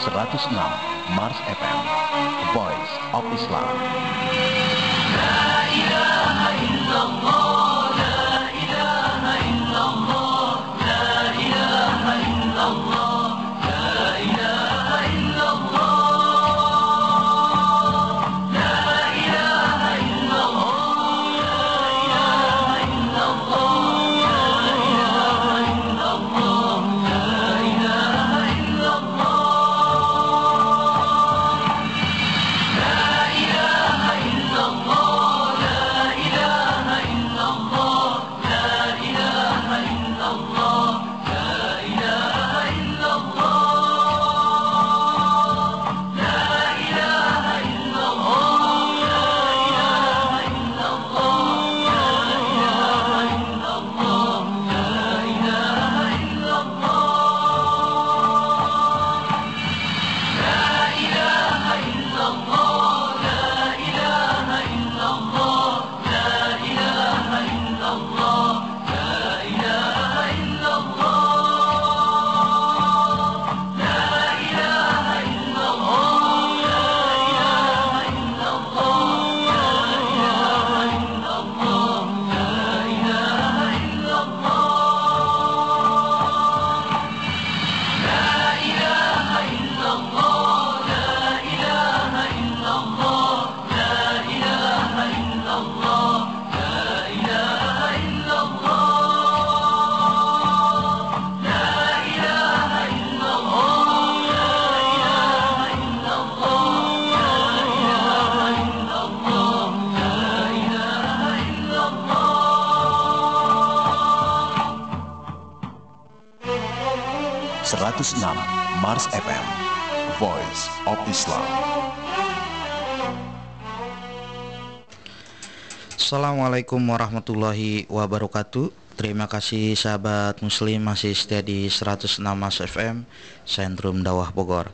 106 Mars FM Voice of Islam. La ilaha illallah 106 Mars FM Voice of Islam. Assalamualaikum warahmatullahi wabarakatuh. Terima kasih sahabat muslim masih setia di 106 Mars FM Sentrum Dawah Bogor.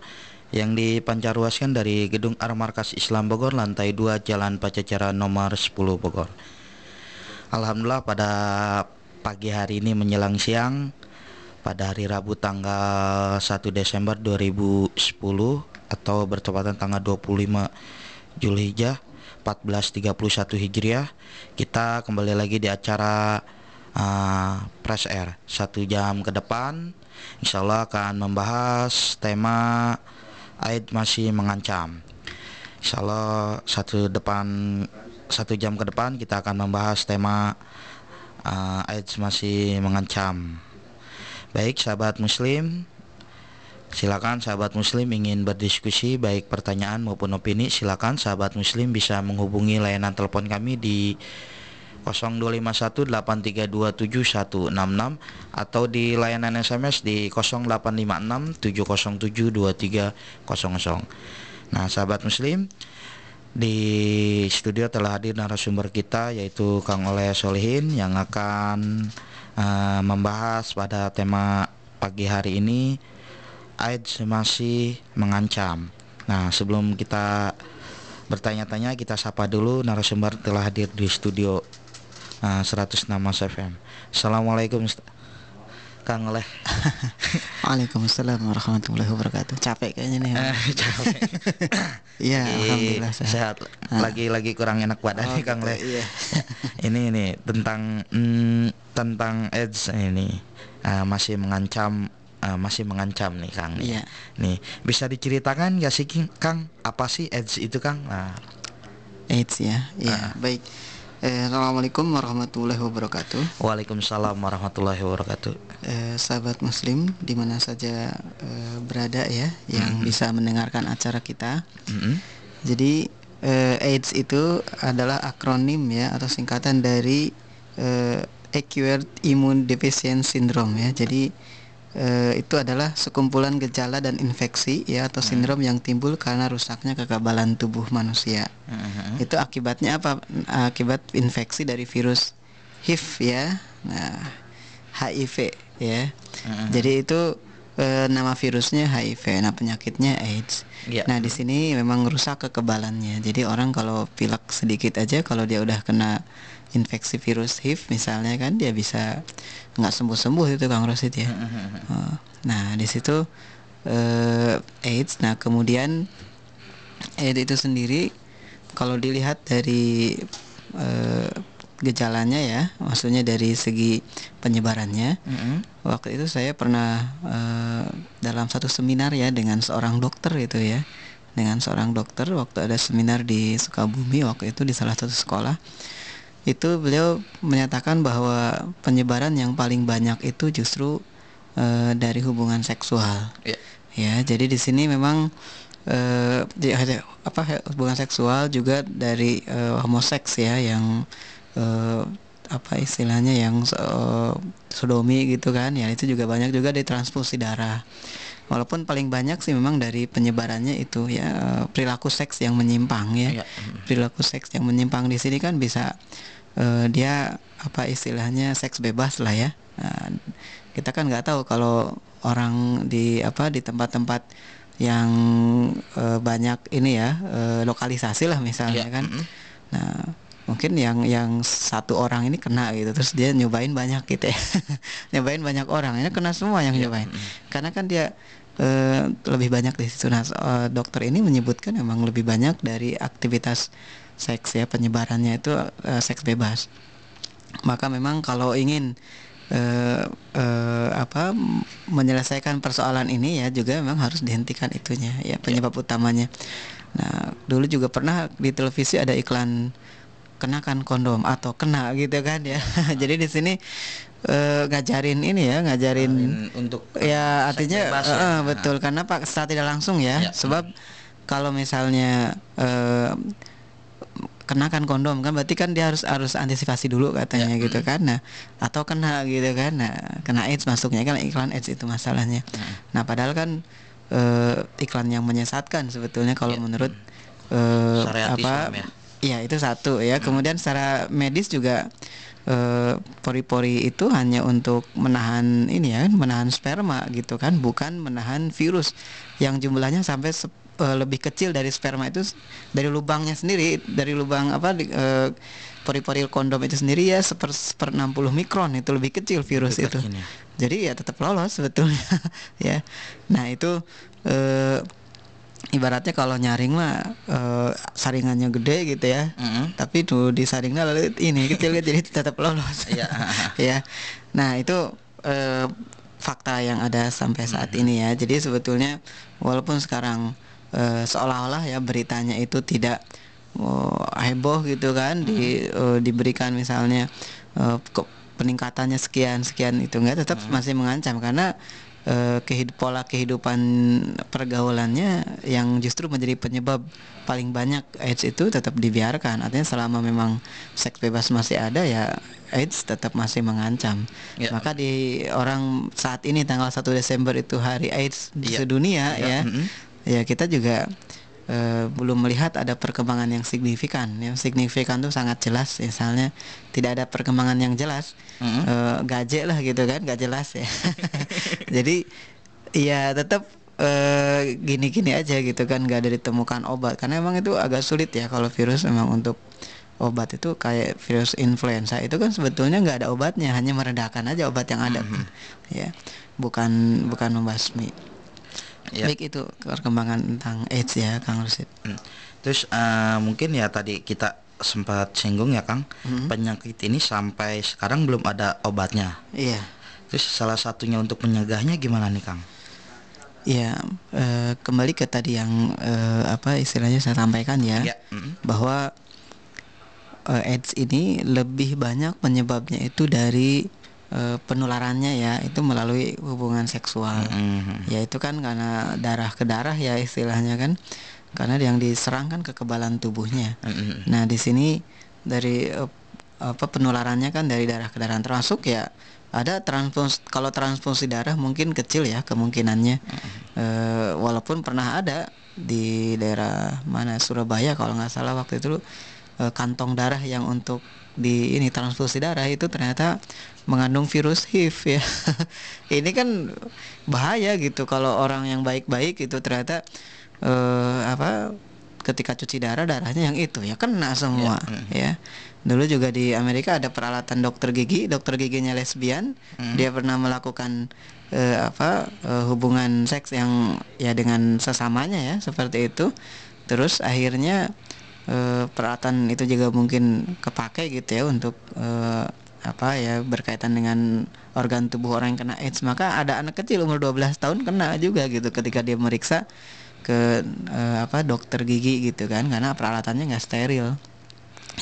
Yang dipancarluaskan dari Gedung Armarkas Islam Bogor lantai 2 Jalan Pacacara nomor 10 Bogor. Alhamdulillah pada pagi hari ini menjelang siang pada hari Rabu tanggal 1 Desember 2010 atau bertepatan tanggal 25 Julhijjah 1431 Hijriah kita kembali lagi di acara uh, Press Air. Satu jam ke depan Insya Allah akan membahas tema Aid masih mengancam. Insya Allah satu depan satu jam ke depan kita akan membahas tema uh, AIDS masih mengancam Baik sahabat muslim Silakan sahabat muslim ingin berdiskusi baik pertanyaan maupun opini silakan sahabat muslim bisa menghubungi layanan telepon kami di 0251832766 atau di layanan SMS di 085670723000. Nah, sahabat muslim di studio telah hadir narasumber kita yaitu Kang Oleh Solihin yang akan uh, membahas pada tema pagi hari ini AIDS masih mengancam. Nah, sebelum kita bertanya-tanya kita sapa dulu narasumber telah hadir di studio uh, 106 Mas FM. Assalamualaikum Kang Oleh. Waalaikumsalam warahmatullahi wabarakatuh. Capek kayaknya nih. Eh, capek. Iya, alhamdulillah sehat. sehat. Ah. Kurang enak badan Oh, nih Kang gitu, Oleh. iya. ini ini tentang mm, tentang AIDS ini uh, masih mengancam uh, masih mengancam nih Kang nih. Iya. Nih, bisa diceritakan gak sih Kang apa sih AIDS itu Kang? Nah, AIDS ya. Iya, baik. Eh, Assalamualaikum warahmatullahi wabarakatuh. Waalaikumsalam warahmatullahi wabarakatuh. Eh, sahabat muslim di mana saja eh, berada ya yang Mhm. bisa mendengarkan acara kita. Mm-mm. Jadi eh, AIDS itu adalah akronim ya atau singkatan dari eh, Acquired Immune Deficiency Syndrome ya. Jadi eh, itu adalah sekumpulan gejala dan infeksi ya atau sindrom yang timbul karena rusaknya kekebalan tubuh manusia. Mhm. Itu akibatnya apa? Akibat infeksi dari virus HIV ya. Nah, HIV ya. Mhm. Jadi itu eh, nama virusnya HIV. Nah, penyakitnya AIDS. Iya. Nah, di sini memang rusak kekebalannya. Jadi orang kalau pilek sedikit aja kalau dia udah kena infeksi virus HIV misalnya kan dia bisa nggak sembuh-sembuh itu Kang Rosid ya. Mhm. Oh, Nah, di situ eh, AIDS. Nah, kemudian AIDS itu sendiri kalau dilihat dari eh, gejalanya ya, maksudnya dari segi penyebarannya. Mm-mm. Waktu itu saya pernah eh, dalam satu seminar ya dengan seorang dokter itu ya, dengan seorang dokter waktu ada seminar di Sukabumi waktu itu di salah satu sekolah. Itu beliau menyatakan bahwa penyebaran yang paling banyak itu justru eh, dari hubungan seksual. Ya. Ya, jadi di sini memang di- ada apa hubungan seksual juga dari eh, homoseks ya yang eh, apa istilahnya yang eh, sodomi gitu kan ya itu juga banyak juga di transfusi darah walaupun paling banyak sih memang dari penyebarannya itu ya perilaku seks yang menyimpang ya Ya, perilaku seks yang menyimpang di sini kan bisa eh, dia apa istilahnya seks bebas lah ya. Nah, kita kan nggak tahu kalau orang di apa di tempat-tempat yang eh, banyak ini ya eh, lokalisasi lah misalnya Ya, kan. nah mungkin yang yang satu orang ini kena gitu. Terus dia nyobain banyak gitu ya. Nyobain banyak orang. Ini kena semua yang Ya, nyobain. karena kan dia eh, lebih banyak di situ. Nah dokter ini menyebutkan memang lebih banyak dari aktivitas seks ya penyebarannya itu eh, seks bebas. Maka memang kalau ingin eh, eh, apa menyelesaikan persoalan ini ya juga memang harus dihentikan itunya ya penyebab utamanya. Nah dulu juga pernah di televisi ada iklan kenakan kondom atau kena gitu kan ya. Jadi di sini eh, ngajarin ini ya ngajarin untuk ya artinya bebas ya. eh, betul. Karena pak secara tidak langsung ya, Ya. sebab kalau misalnya eh, kenakan kondom kan berarti kan dia harus harus antisipasi dulu katanya Ya, gitu kan nah atau kena gitu kan nah kena AIDS masuknya kan iklan AIDS itu masalahnya nah padahal kan eh, iklan yang menyesatkan sebetulnya kalau Ya. menurut Syariat apa Islam ya. Iya itu satu ya. Kemudian secara medis juga eh, pori-pori itu hanya untuk menahan ini ya, menahan sperma gitu kan, bukan menahan virus yang jumlahnya sampai eh, lebih kecil dari sperma itu dari lubangnya sendiri, dari lubang apa di- eh, pori-pori kondom itu sendiri ya seper seper 60 mikron itu lebih kecil virus Lebih itu. kecil ya. Jadi ya tetap lolos sebetulnya ya. Nah itu eh, ibaratnya kalau nyaring mah eh, saringannya gede gitu ya Mm-mm. tapi tuh disaringnya lalu ini kecil kan jadi tetap lolos Iya. ya nah itu eh, fakta yang ada sampai saat ini ya jadi sebetulnya walaupun sekarang eh, seolah-olah ya beritanya itu tidak oh, heboh gitu kan di eh, diberikan misalnya ke- peningkatannya sekian sekian itu enggak tetap masih mengancam karena pola kehidupan pergaulannya yang justru menjadi penyebab paling banyak AIDS itu tetap dibiarkan. Artinya selama memang seks bebas masih ada ya AIDS tetap masih mengancam. Ya. Maka di orang saat ini tanggal 1 Desember itu hari AIDS di Iya. sedunia Iya, ya. mm-mm. Ya kita juga eh, belum melihat ada perkembangan yang signifikan. Yang signifikan tuh sangat jelas. Misalnya tidak ada perkembangan yang jelas Mm-mm. eh, gaje lah gitu kan gak jelas ya. Jadi ya tetap eh, gini-gini aja gitu kan gak ada ditemukan obat. Karena emang itu agak sulit ya kalau virus memang untuk obat itu kayak virus influenza itu kan sebetulnya nggak ada obatnya hanya meredakan aja obat yang ada. Ya bukan bukan membasmi Ya. baik itu perkembangan tentang AIDS ya Kang Rusid Hmm. Terus eh, mungkin ya tadi kita sempat singgung ya Kang, Mhm. penyakit ini sampai sekarang belum ada obatnya. iya Terus salah satunya untuk menyegahnya gimana nih Kang? ya eh, kembali ke tadi yang eh, apa istilahnya saya sampaikan ya Ya, mm-mm. bahwa eh, AIDS ini lebih banyak penyebabnya itu dari eh, penularannya ya itu melalui hubungan seksual. Mm-mm. ya itu kan karena darah ke darah ya istilahnya kan. Karena yang diserang kan kekebalan tubuhnya. Mm-mm. nah di sini dari eh, apa penularannya kan dari darah ke darah. Termasuk ya ada transfus kalau transfusi darah mungkin kecil ya kemungkinannya. Eh, walaupun pernah ada di daerah mana Surabaya kalau nggak salah waktu itu eh, kantong darah yang untuk di ini transfusi darah itu ternyata mengandung virus HIV ya ini kan bahaya gitu kalau orang yang baik-baik itu ternyata eh, apa ketika cuci darah darahnya yang itu ya kena semua Ya, mm. ya dulu juga di Amerika ada peralatan dokter gigi dokter giginya lesbian Mm. dia pernah melakukan eh, apa eh, hubungan seks yang ya dengan sesamanya ya seperti itu terus akhirnya eh, peralatan itu juga mungkin kepake gitu ya untuk eh, apa ya berkaitan dengan organ tubuh orang yang kena AIDS. Maka ada anak kecil umur 12 tahun kena juga gitu ketika dia meriksa ke eh, apa dokter gigi gitu kan karena peralatannya nggak steril.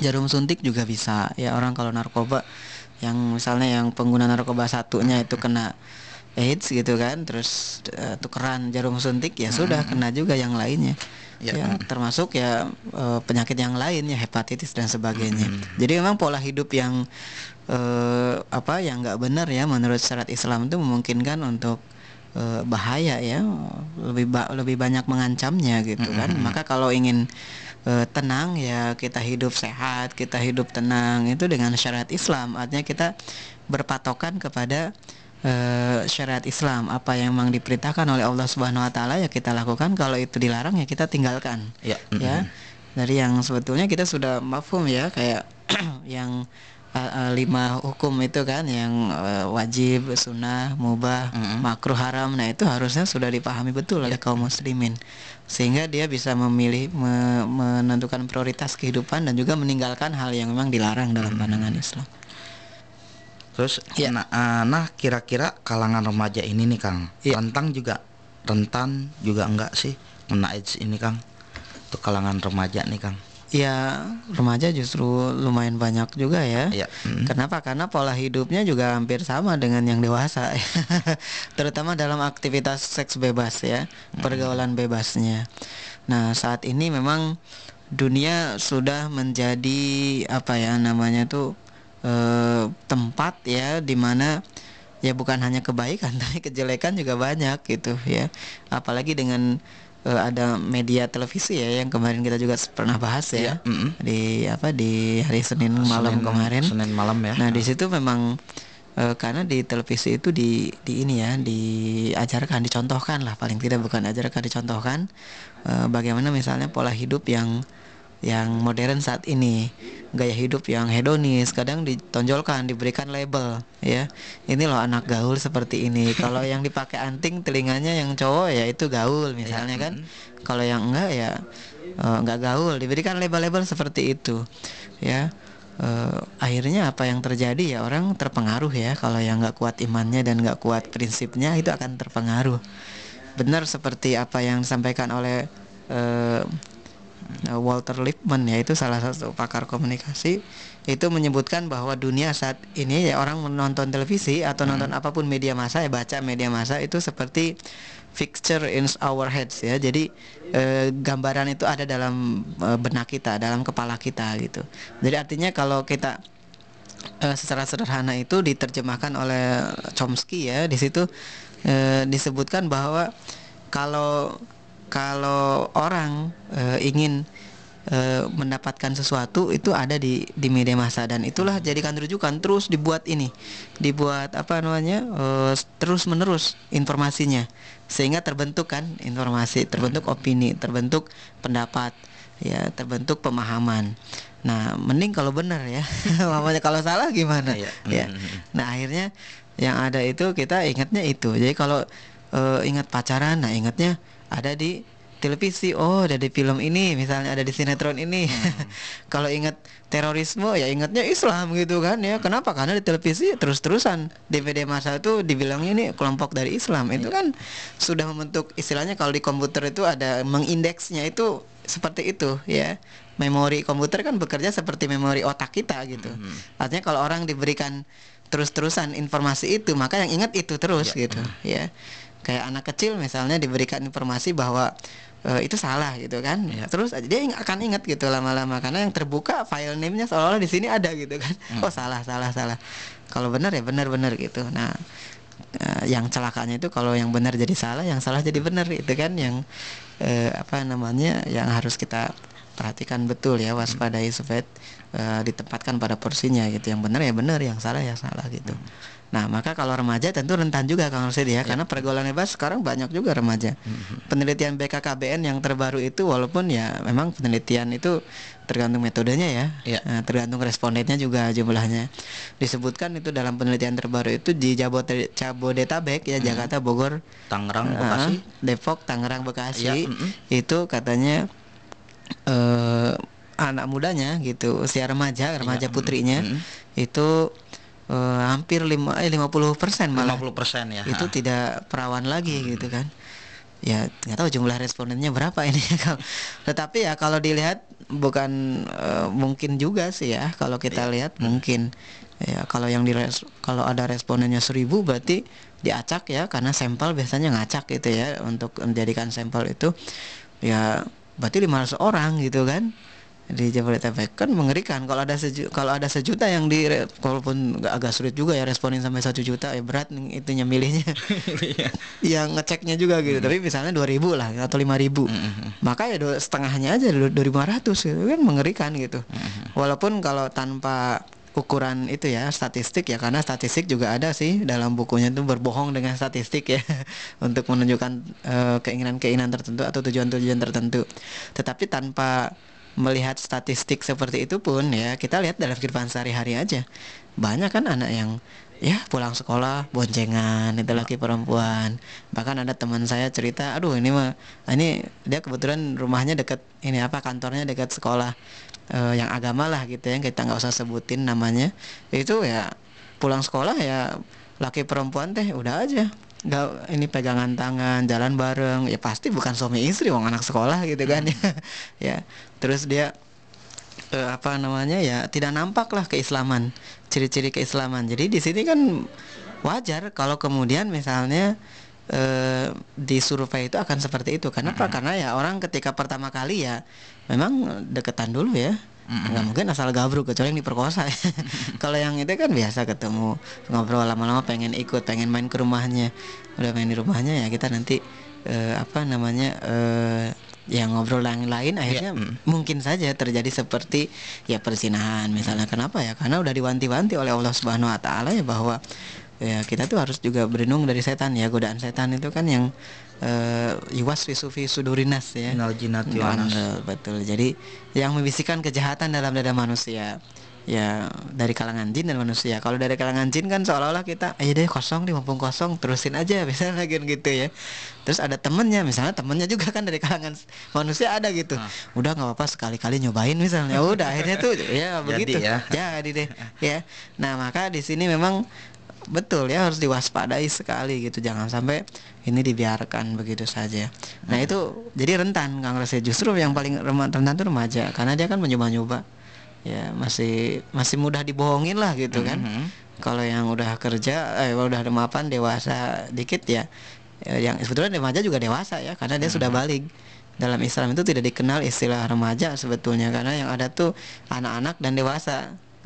Jarum suntik juga bisa. Ya orang kalau narkoba yang misalnya yang pengguna narkoba satunya itu kena AIDS gitu kan terus eh, tukeran jarum suntik ya sudah kena juga yang lainnya. Ya. ya, termasuk ya eh, penyakit yang lain ya hepatitis dan sebagainya. Jadi memang pola hidup yang eh, apa yang nggak benar ya menurut syariat Islam itu memungkinkan untuk eh, bahaya ya lebih ba- lebih banyak mengancamnya gitu kan. Maka kalau ingin eh, tenang ya kita hidup sehat kita hidup tenang itu dengan syariat Islam. Artinya kita berpatokan kepada eh, syariat Islam apa yang memang diperintahkan oleh Allah Subhanahu Wa Taala ya kita lakukan. Kalau itu dilarang ya kita tinggalkan. Ya, ya. Dari yang sebetulnya kita sudah mafhum ya kayak yang uh, uh, lima hukum itu kan yang uh, wajib sunnah mubah Mm-mm. makruh haram. Nah itu harusnya sudah dipahami betul oleh kaum muslimin. Sehingga dia bisa memilih me- menentukan prioritas kehidupan dan juga meninggalkan hal yang memang dilarang dalam pandangan Islam Terus Ya. nah, eh, nah kira-kira kalangan remaja ini nih Kang, Ya. rentan juga rentan juga enggak sih kena AIDS ini Kang? Untuk kalangan remaja nih Kang. ya remaja justru lumayan banyak juga ya Ya. mm. Kenapa? Karena pola hidupnya juga hampir sama dengan yang dewasa, terutama dalam aktivitas seks bebas ya, pergaulan bebasnya. Nah saat ini memang dunia sudah menjadi apa ya namanya tuh eh, tempat ya di mana ya bukan hanya kebaikan tapi kejelekan juga banyak gitu ya, apalagi dengan eh, ada media televisi ya yang kemarin kita juga pernah bahas ya Iya, mm-mm. di apa di hari Senin malam Senin- kemarin. Senin malam ya. Nah, di situ memang eh, karena di televisi itu di di ini ya, diajarkan, dicontohkan lah paling tidak bukan ajarkan, dicontohkan eh, bagaimana misalnya pola hidup yang yang modern saat ini, gaya hidup yang hedonis, kadang ditonjolkan, diberikan label, ya. Ini loh anak gaul seperti ini. Kalau yang dipakai anting telinganya yang cowok ya itu gaul misalnya kan. Kalau yang enggak ya eh, enggak gaul, diberikan label-label seperti itu, ya. Eh, akhirnya apa yang terjadi ya orang terpengaruh ya kalau yang nggak kuat imannya dan nggak kuat prinsipnya itu akan terpengaruh benar seperti apa yang disampaikan oleh eh, Walter Lippmann ya itu salah satu pakar komunikasi itu menyebutkan bahwa dunia saat ini ya orang menonton televisi atau nonton apa pun media massa ya baca media massa itu seperti fixture in our heads ya. Jadi eh, gambaran itu ada dalam eh, benak kita dalam kepala kita gitu. Jadi artinya kalau kita eh, secara sederhana itu diterjemahkan oleh Chomsky ya di situ eh, disebutkan bahwa kalau kalau orang eh, ingin eh, mendapatkan sesuatu itu ada di di media massa. Dan itulah jadikan rujukan terus dibuat ini. Dibuat apa namanya? Eh, terus menerus informasinya. Sehingga terbentuk kan informasi terbentuk opini terbentuk pendapat ya terbentuk pemahaman. Nah mending kalau benar ya. Mamanya kalau salah gimana? Iya. ya. Mm. nah akhirnya yang ada itu kita ingatnya itu. Jadi kalau eh, ingat pacaran nah ingatnya ada di televisi. Oh ada di film ini. Misalnya ada di sinetron ini. Kalau ingat terorisme ya ingatnya Islam gitu kan ya. Kenapa? Karena di televisi terus-terusan. Di media massa itu dibilangnya ini kelompok dari Islam. Itu kan sudah membentuk istilahnya kalau di komputer itu ada mengindeksnya itu seperti itu ya. Memori komputer kan bekerja seperti memori otak kita gitu. Artinya kalau orang diberikan terus-terusan informasi itu maka yang ingat itu terus gitu ya kayak anak kecil misalnya diberikan informasi bahwa eh, itu salah gitu kan. Ya. terus dia akan ingat gitu lama-lama karena yang terbuka file name-nya seolah-olah di sini ada gitu kan. Oh salah salah salah. Kalau benar ya benar-benar gitu. Nah eh, yang celakanya itu kalau yang benar jadi salah yang salah jadi benar itu kan. Yang eh, apa namanya yang harus kita perhatikan betul ya waspadai supaya eh, ditempatkan pada porsinya gitu. Yang benar ya benar yang salah ya salah gitu Nah, maka kalau remaja tentu rentan juga Kang Rosid ya, karena pergaulan bebas sekarang banyak juga remaja. Penelitian BKKBN yang terbaru itu walaupun ya memang penelitian itu tergantung metodenya ya, Iya. Nah, tergantung respondennya juga jumlahnya. Disebutkan itu dalam penelitian terbaru itu di Jabote- Jabodetabek ya Jakarta, Bogor, Tangerang, uh, Bekasi. Depok, Tangerang, Bekasi Iya, mm-mm. itu katanya eh anak mudanya gitu usia remaja remaja mm-mm, putrinya mm-mm. itu eh, hampir lima eh 50 persen malah. 50% ya. itu ha. tidak perawan lagi gitu kan. Ya nggak tahu jumlah respondennya berapa ini Kalau- tetapi ya kalau dilihat bukan eh, mungkin juga sih ya. Kalau kita lihat mungkin. Ya kalau yang di kalau ada respondennya seribu berarti diacak ya karena sampel biasanya ngacak gitu ya untuk menjadikan sampel itu. Ya berarti 500 orang gitu kan di Jabodetabek. Kan mengerikan kalau ada seju, kalau ada sejuta yang di walaupun agak sulit juga ya responin sampai satu juta ya berat itunya milihnya. Yang ngeceknya juga gitu. Tapi misalnya 2000 lah atau 5000 maka ya do- setengahnya aja 2500 gitu. Kan mengerikan gitu. Walaupun kalau tanpa ukuran itu ya statistik ya karena statistik juga ada sih. Dalam bukunya itu berbohong dengan statistik ya. Untuk menunjukkan eh, keinginan-keinginan tertentu atau tujuan-tujuan tertentu. Tetapi tanpa melihat statistik seperti itu pun ya kita lihat dalam kehidupan sehari-hari aja. Banyak kan anak yang ya pulang sekolah boncengan itu laki perempuan. Bahkan ada teman saya cerita aduh ini mah ini dia kebetulan rumahnya dekat ini apa kantornya dekat sekolah eh, yang agama lah gitu ya kita nggak usah sebutin namanya. Itu ya pulang sekolah ya laki perempuan teh udah aja nggak ini pegangan tangan jalan bareng. Ya pasti bukan suami istri wong anak sekolah gitu kan. Ya ya terus dia eh, apa namanya ya tidak nampak lah keislaman ciri-ciri keislaman. Jadi di sini kan wajar kalau kemudian misalnya eh, di survei itu akan seperti itu. Kenapa? Karena ya orang ketika pertama kali ya memang deketan dulu ya nggak mungkin asal gabruk kecuali yang diperkosa kalau yang itu kan biasa ketemu ngobrol lama-lama pengen ikut pengen main ke rumahnya. Udah main di rumahnya ya kita nanti eh, apa namanya eh, yang ngobrol yang lain akhirnya mungkin saja terjadi seperti ya persinahan. Misalnya kenapa ya? Karena udah diwanti-wanti oleh Allah Subhanahu Wa Taala ya bahwa ya kita tuh harus juga berlindung dari setan ya. Godaan setan itu kan yang eh, yuwas fi sudurinas ya Minal nas. Betul. Jadi yang membisikkan kejahatan dalam dada manusia ya dari kalangan jin dan manusia. Kalau dari kalangan jin kan seolah-olah kita, ayo deh kosong nih mumpung kosong terusin aja misalnya kan gitu ya. Terus ada temennya, misalnya temennya juga kan dari kalangan manusia ada gitu. Udah nggak apa-apa sekali-kali nyobain misalnya. Udah akhirnya tuh ya Jadi begitu. ya. Jadi deh ya. Nah maka di sini memang betul ya harus diwaspadai sekali gitu. Jangan sampai ini dibiarkan begitu saja. Nah itu jadi rentan Kang Resi. Justru yang paling rentan itu remaja karena dia kan mencoba-nyoba. Ya masih masih mudah dibohongin lah gitu kan. Mhm. kalau yang udah kerja eh udah mapan dewasa dikit ya eh, yang sebetulnya remaja juga dewasa ya karena dia sudah balik. Dalam Islam itu tidak dikenal istilah remaja sebetulnya karena yang ada tuh anak-anak dan dewasa.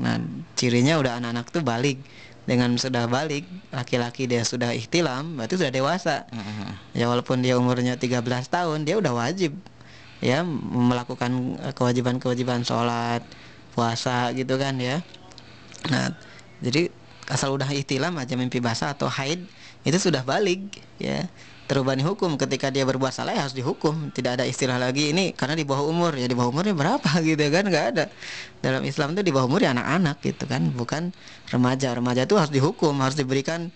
Nah cirinya udah anak-anak tuh balik dengan sudah balik laki-laki dia sudah ihtilam berarti sudah dewasa. Mhm. ya walaupun dia umurnya 13 tahun dia udah wajib. Ya melakukan kewajiban-kewajiban sholat puasa gitu kan ya. Nah jadi asal udah ihtilam aja mimpi basah atau haid itu sudah balik ya terubani hukum. Ketika dia berbuat salah ya harus dihukum. Tidak ada istilah lagi ini karena di bawah umur. Ya di bawah umurnya berapa gitu kan? Nggak ada. Dalam Islam itu di bawah umur ya anak-anak gitu kan bukan remaja. Remaja itu harus dihukum harus diberikan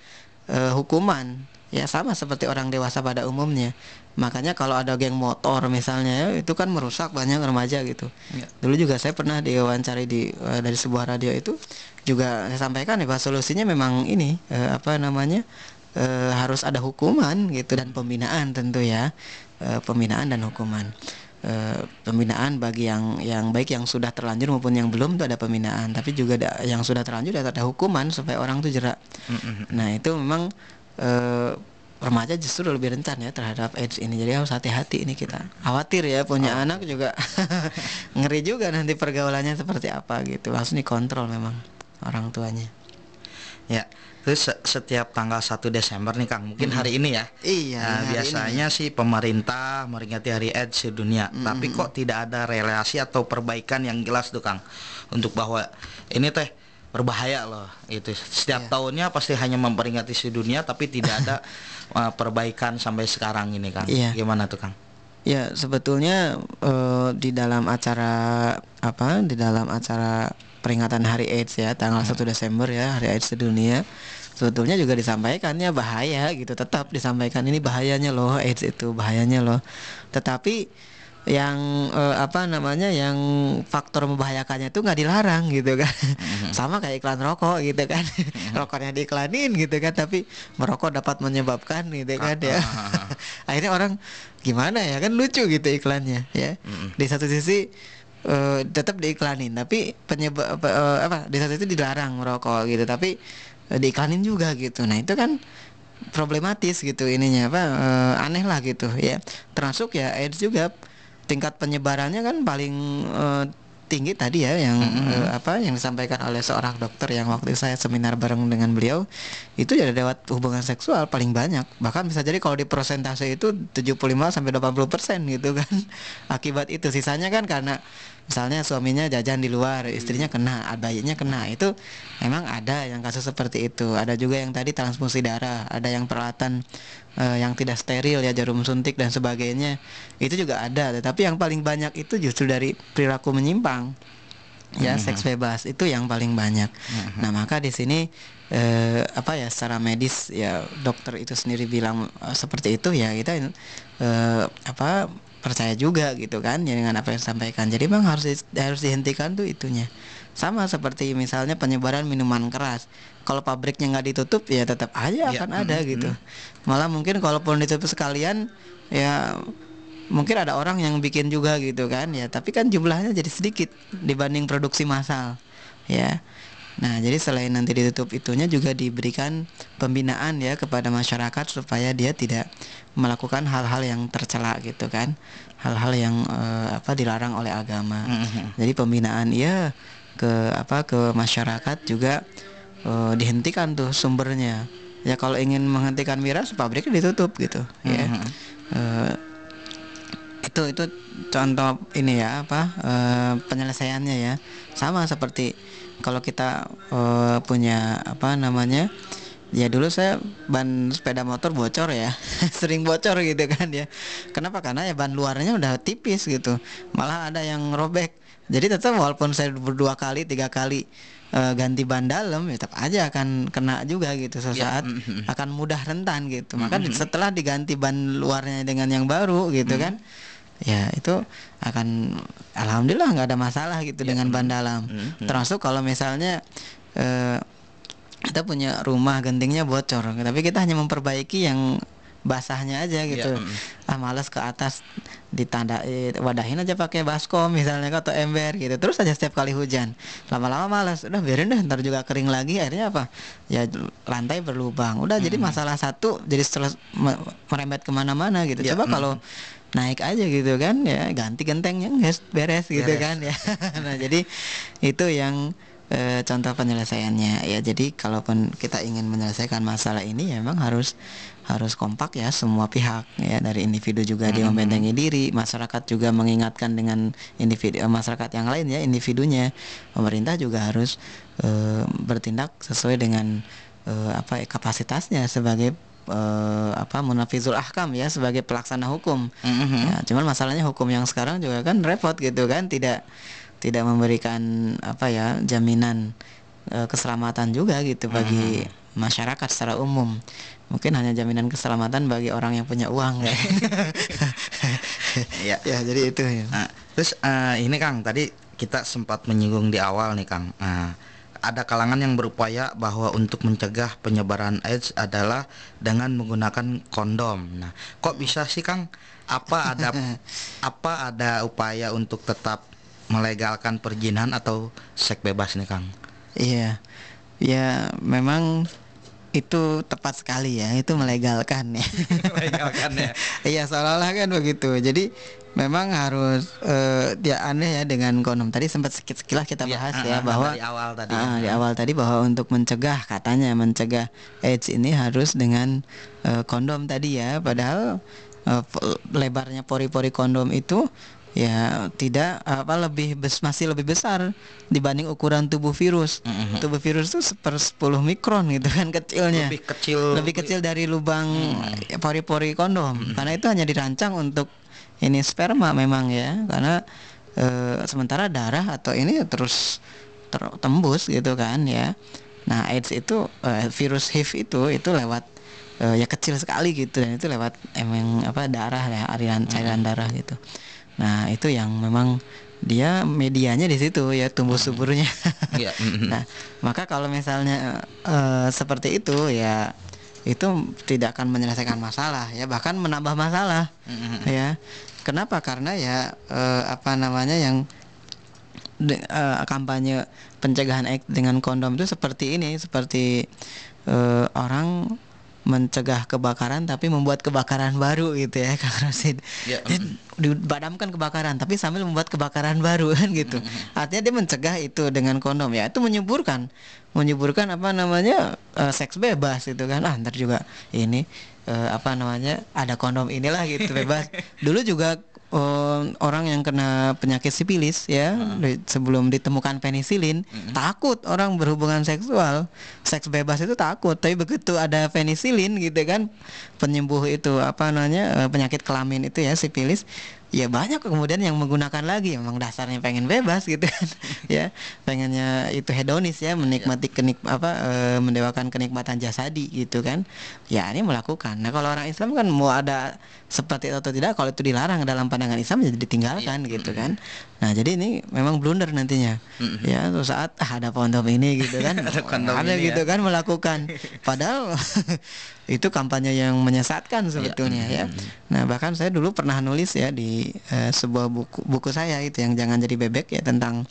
eh, hukuman. Ya sama seperti orang dewasa pada umumnya. Makanya kalau ada geng motor misalnya ya, itu kan merusak banyak remaja gitu. Ya. dulu juga saya pernah diwawancari di eh, dari sebuah radio itu. Juga saya sampaikan ya bahwa solusinya memang ini eh, apa namanya eh, harus ada hukuman gitu dan pembinaan tentu ya. Eh, pembinaan dan hukuman. Eh, pembinaan bagi yang yang baik yang sudah terlanjur maupun yang belum itu ada pembinaan. Tapi juga ada yang sudah terlanjur ada, ada hukuman supaya orang itu jerak. Nah itu memang eh, remaja justru lebih rentan ya terhadap AIDS ini. Jadi harus hati-hati ini kita. Khawatir ya punya anak juga. Ngeri juga nanti pergaulannya seperti apa gitu. Harus dikontrol memang orang tuanya. Ya, terus se- setiap tanggal 1 Desember nih Kang, mungkin hari ini ya. iya Nah, ini. biasanya sih pemerintah meringati hari AIDS sedunia, tapi kok tidak ada relasi atau perbaikan yang jelas tuh Kang? Untuk bahwa ini teh berbahaya loh itu setiap Iya. tahunnya pasti hanya memperingati sedunia tapi tidak ada uh, perbaikan sampai sekarang ini Kang. Iya. gimana tuh Kang? Ya sebetulnya eh, di dalam acara apa di dalam acara peringatan Hari AIDS ya tanggal 1 Desember ya Hari AIDS sedunia. Sebetulnya juga disampaikannya bahaya gitu tetap disampaikan ini bahayanya loh AIDS itu bahayanya loh. Tetapi yang eh, apa namanya yang faktor membahayakannya itu nggak dilarang gitu kan. Sama kayak iklan rokok gitu kan. Rokoknya diiklanin gitu kan tapi merokok dapat menyebabkan gitu kan ya. Akhirnya orang gimana ya kan lucu gitu iklannya ya. Di satu sisi eh, tetap diiklanin. Tapi penyebab apa, eh, apa di satu sisi dilarang merokok gitu. Tapi eh, diiklanin juga gitu. Nah itu kan problematis gitu ininya apa eh, aneh lah gitu ya. Termasuk ya AIDS juga tingkat penyebarannya kan paling eh, tinggi tadi ya yang eh, apa yang disampaikan oleh seorang dokter yang waktu saya seminar bareng dengan beliau. Itu ya lewat hubungan seksual paling banyak. Bahkan bisa jadi kalau di persentase itu 75 sampai 80 persen gitu kan. Akibat itu. Sisanya kan karena misalnya suaminya jajan di luar istrinya kena bayinya kena itu memang ada yang kasus seperti itu. Ada juga yang tadi transfusi darah ada yang peralatan eh, yang tidak steril ya jarum suntik dan sebagainya. Itu juga ada tetapi yang paling banyak itu justru dari perilaku menyimpang. Ya seks bebas itu yang paling banyak. Nah maka di sini eh, apa ya secara medis ya dokter itu sendiri bilang eh, seperti itu ya kita eh, apa percaya juga gitu kan ya dengan apa yang disampaikan. Jadi memang harus di- harus dihentikan tuh itunya. Sama seperti misalnya penyebaran minuman keras. Kalau pabriknya nggak ditutup ya tetap aja Ya, akan ada mm, gitu. Malah mungkin kalaupun ditutup sekalian ya mungkin ada orang yang bikin juga gitu kan ya. Tapi kan jumlahnya jadi sedikit dibanding produksi massal ya nah jadi selain nanti ditutup itunya juga diberikan pembinaan ya kepada masyarakat supaya dia tidak melakukan hal-hal yang tercela gitu kan. Hal-hal yang eh, apa dilarang oleh agama. Mhm. jadi pembinaan iya ke apa ke masyarakat juga eh, dihentikan tuh sumbernya. Ya kalau ingin menghentikan miras pabriknya ditutup gitu ya. Mhm. Eh, itu itu contoh ini ya apa eh, penyelesaiannya ya. Sama seperti kalau kita eh, punya apa namanya ya dulu saya ban sepeda motor bocor ya sering bocor gitu kan ya. Kenapa? Karena ya ban luarnya udah tipis gitu. Malah ada yang robek. Jadi tetap walaupun saya berdua kali tiga kali eh, ganti ban dalam ya tetap aja akan kena juga gitu sesaat mhm. akan mudah rentan gitu. Maka di- setelah diganti ban luarnya dengan yang baru gitu kan ya itu akan alhamdulillah nggak ada masalah gitu dengan ban dalam Mhm. termasuk kalau misalnya eh, kita punya rumah gentingnya bocor. Tapi kita hanya memperbaiki yang basahnya aja gitu. Mhm. ah males ke atas ditanda eh, wadahin aja pakai baskom misalnya atau ember gitu. Terus aja setiap kali hujan. Lama-lama males. Udah biarin deh ntar juga kering lagi. Akhirnya apa? Ya lantai berlubang. Udah jadi masalah satu jadi setelah me- merembet ke mana-mana gitu. Ya, coba mm. kalau naik aja gitu kan ya. Ganti gentengnya beres gitu Beres. kan ya. Nah jadi itu yang eh, contoh penyelesaiannya ya. Jadi kalaupun kita ingin menyelesaikan masalah ini ya memang harus harus kompak ya semua pihak ya. Dari individu juga dia membentengi diri masyarakat juga mengingatkan dengan individu eh, masyarakat yang lain ya individunya. Pemerintah juga harus eh, bertindak sesuai dengan eh, apa ya, kapasitasnya sebagai eh, apa munafizul ahkam ya sebagai pelaksana hukum Mhm. Ya, cuman masalahnya hukum yang sekarang juga kan repot gitu kan, tidak tidak memberikan apa ya jaminan eh, keselamatan juga gitu bagi masyarakat secara umum. Mungkin hanya jaminan keselamatan bagi orang yang punya uang ya. Iya. ya, jadi itu ya. Nah, terus eh, ini Kang tadi kita sempat menyinggung di awal nih Kang. Nah, ada kalangan yang berupaya bahwa untuk mencegah penyebaran AIDS adalah dengan menggunakan kondom. Nah, kok bisa sih Kang? Apa ada apa ada upaya untuk tetap melegalkan perjinan atau seks bebas nih Kang? Iya. Ya, memang itu tepat sekali ya, itu melegalkan ya. Melegalkan ya. Iya seolah-olah kan begitu. Jadi memang harus eh, dia aneh ya dengan kondom. Tadi sempat sedikit sekilas kita Iya, bahas ah, ya ah, bahwa dari awal tadi. Ah, di awal tadi bahwa untuk mencegah katanya mencegah AIDS ini harus dengan eh, kondom tadi ya. Padahal po- lebarnya pori-pori kondom itu ya tidak apa lebih bes, masih lebih besar dibanding ukuran tubuh virus. Mhm. Tubuh virus itu seper 10 mikron gitu kan kecilnya. Lebih kecil. Lebih kecil dari lubang pori-pori kondom. Karena itu hanya dirancang untuk ini sperma memang ya. Karena eh, sementara darah atau ini terus ter- tembus gitu kan ya. Nah, AIDS itu eh, virus HIV itu itu lewat eh, ya kecil sekali gitu dan itu lewat emang apa darah ya aliran cairan darah gitu. Nah, itu yang memang dia medianya di situ ya tumbuh suburnya. Iya, mhm. nah, maka kalau misalnya eh, seperti itu ya itu tidak akan menyelesaikan masalah ya bahkan menambah masalah ya. Kenapa? Karena ya eh, apa namanya yang de- eh, kampanye pencegahan dengan kondom itu seperti ini, seperti eh, orang mencegah kebakaran tapi membuat kebakaran baru gitu ya Kang Rosid. Ya, Jadi dipadamkan kebakaran tapi sambil membuat kebakaran baru kan gitu. Artinya dia mencegah itu dengan kondom ya. Itu menyuburkan menyuburkan apa namanya eh, seks bebas itu kan. Ah, ntar juga ini eh, apa namanya ada kondom inilah gitu bebas. Dulu juga eh, orang yang kena penyakit sipilis ya di- sebelum ditemukan penisilin takut orang berhubungan seksual. Seks bebas itu takut tapi begitu ada penisilin gitu kan penyembuh itu apa namanya eh, penyakit kelamin itu ya sipilis ya banyak kemudian yang menggunakan lagi. Memang dasarnya pengen bebas gitu kan. Ya pengennya itu hedonis ya menikmati kenik apa eh, mendewakan kenikmatan jasadi gitu kan. Ya ini melakukan. Nah kalau orang Islam kan mau ada seperti itu atau tidak kalau itu dilarang dalam pandangan Islam jadi ditinggalkan gitu kan. Nah jadi ini memang blunder nantinya. Ya suatu saat ah, ada kondom ini gitu kan. Ada kondom ada ini gitu ya. kan melakukan. Padahal itu kampanye yang menyesatkan sebetulnya ya. Nah bahkan saya dulu pernah nulis ya di eh, sebuah buku buku saya itu yang jangan jadi bebek ya tentang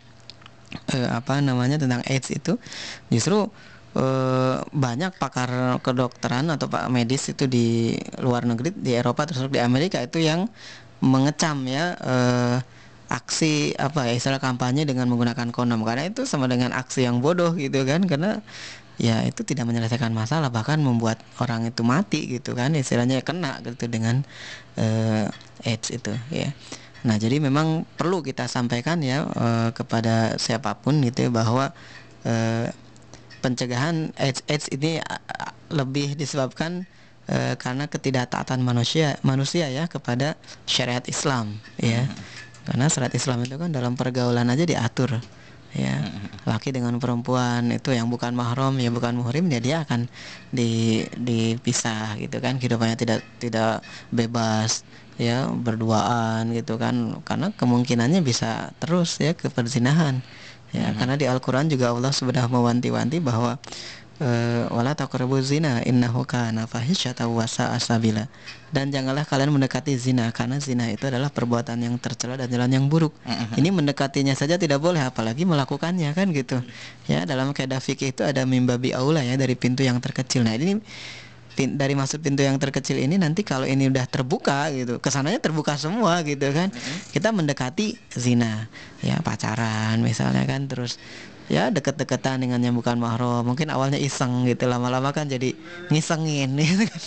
eh, apa namanya tentang AIDS itu. Justru eh, banyak pakar kedokteran atau pak medis itu di luar negeri di Eropa terus di Amerika itu yang mengecam ya eh, aksi apa ya istilah kampanye dengan menggunakan kondom. Karena itu sama dengan aksi yang bodoh gitu kan karena ya itu tidak menyelesaikan masalah bahkan membuat orang itu mati gitu kan istilahnya kena gitu dengan eh, AIDS itu ya. Nah jadi memang perlu kita sampaikan ya eh, kepada siapa pun gitu ya, bahwa eh, pencegahan AIDS AIDS ini lebih disebabkan eh, karena ketidaktaatan manusia manusia ya kepada syariat Islam ya. Karena syariat Islam itu kan dalam pergaulan aja diatur ya. Laki dengan perempuan itu yang bukan mahram ya bukan muhrim ya dia akan di dipisah gitu kan. Kehidupannya tidak tidak bebas ya berduaan gitu kan. Karena kemungkinannya bisa terus ya ke perzinahan ya karena di Al-Qur'an juga Allah sudah mewanti-wanti bahwa wala taqrabu zina innahu kana fahisyatan wa sa'a sabila. Dan janganlah kalian mendekati zina karena zina itu adalah perbuatan yang tercela dan jalan yang buruk. Ini mendekatinya saja tidak boleh apalagi melakukannya kan gitu. Ya dalam kaidah fikih itu ada mimbabi aula ya dari pintu yang terkecil. Nah ini pin- dari masuk pintu yang terkecil ini nanti kalau ini udah terbuka gitu ke sananya terbuka semua gitu kan. Kita mendekati zina. Ya pacaran misalnya kan terus ya deket-deketan dengan yang bukan mahram mungkin awalnya iseng gitu lama-lama kan jadi ngisengin gitu kan.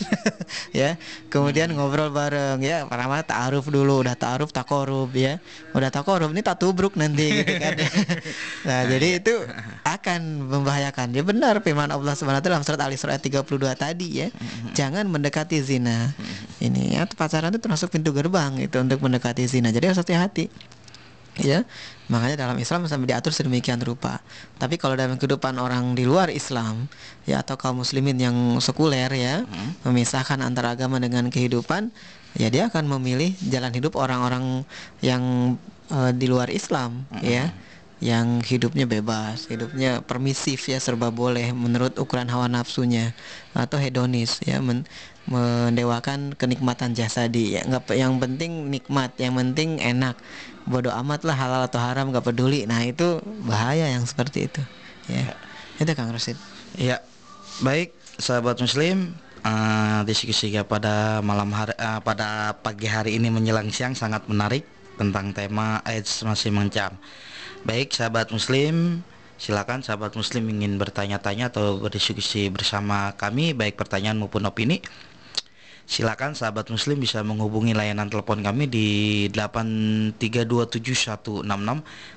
ya kemudian ngobrol bareng. Ya pertama ta'aruf dulu udah ta'aruf takorub ya. Udah takorub ini tak tubruk nanti gitu kan. Nah jadi itu akan membahayakan. Ya benar firman Allah Subhanahu wa taala dalam surat Al-Isra ayat 32 tadi ya. Jangan mendekati zina. Ini ya pacaran itu termasuk pintu gerbang itu untuk mendekati zina. Jadi harus hati-hati ya makanya dalam Islam sampai diatur sedemikian rupa. Tapi kalau dalam kehidupan orang di luar Islam ya atau kaum muslimin yang sekuler ya memisahkan antara agama dengan kehidupan ya dia akan memilih jalan hidup orang-orang yang eh, di luar Islam ya. Yang hidupnya bebas, hidupnya permisif ya serba boleh menurut ukuran hawa nafsunya atau hedonis ya men- mendewakan kenikmatan jasadi ya. Nggak yang penting nikmat yang penting enak bodoh amat lah halal atau haram nggak peduli. Nah itu bahaya yang seperti itu. Ya. Itu Kang Rosid. Ya, baik sahabat muslim eh, diskusi kita pada malam hari eh, pada pagi hari ini menjelang siang sangat menarik tentang tema AIDS masih mencam. Baik sahabat muslim, silakan sahabat muslim ingin bertanya-tanya atau berdiskusi bersama kami baik pertanyaan maupun opini Silakan sahabat muslim bisa menghubungi layanan telepon kami di 8327166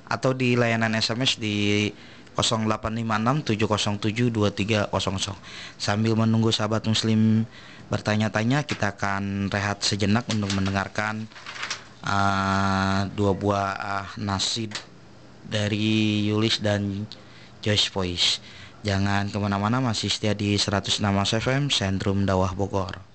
atau di layanan SMS di 085670723000. Sambil menunggu sahabat muslim bertanya-tanya, kita akan rehat sejenak untuk mendengarkan uh, dua buah uh, nasi dari Yulis dan Joyce Voice. Jangan ke mana-mana, masih setia di 106 FM, Sentrum Dawah Bogor.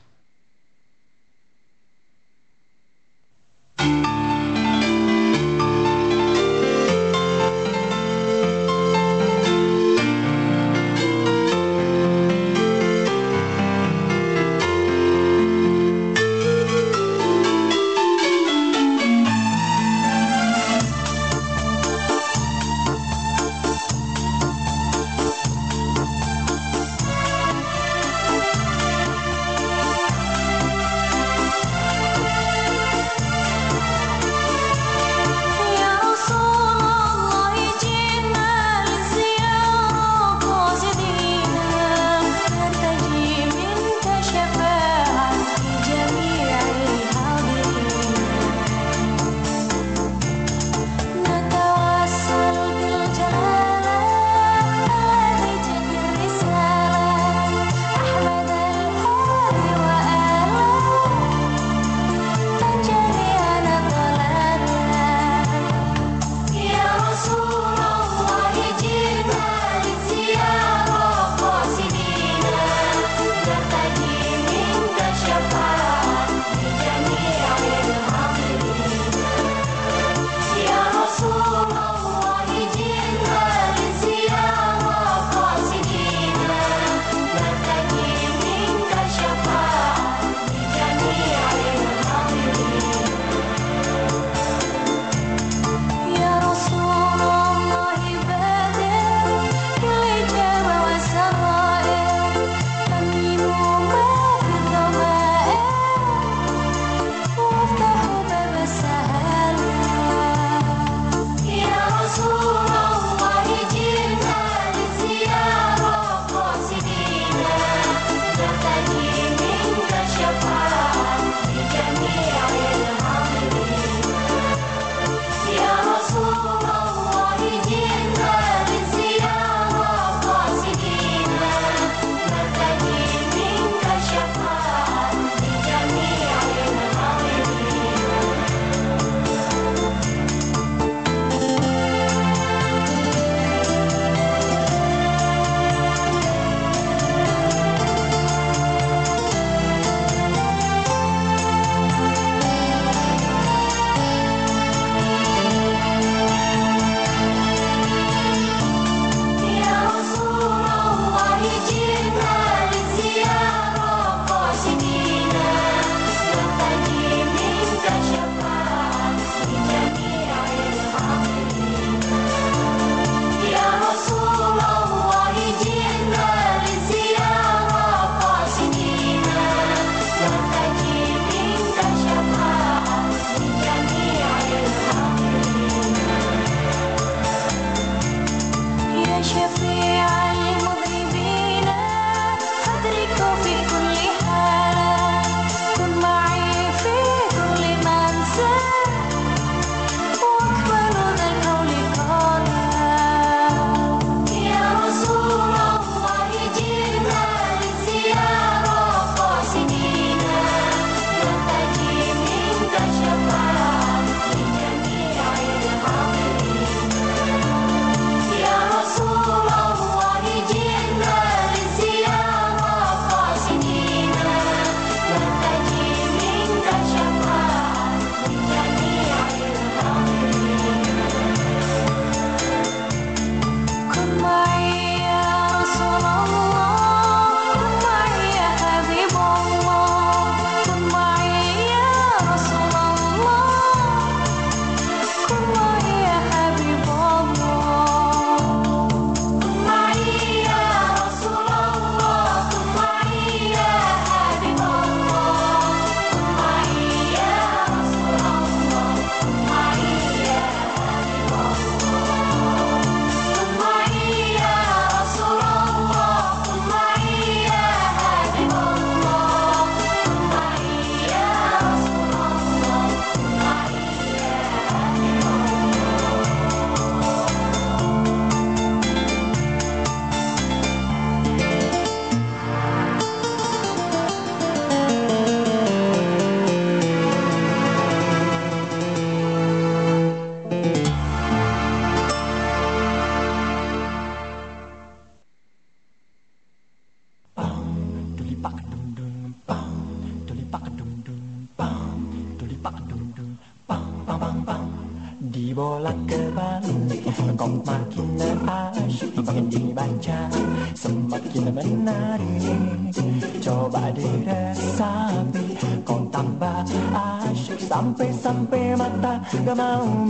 Sampai-sampai mata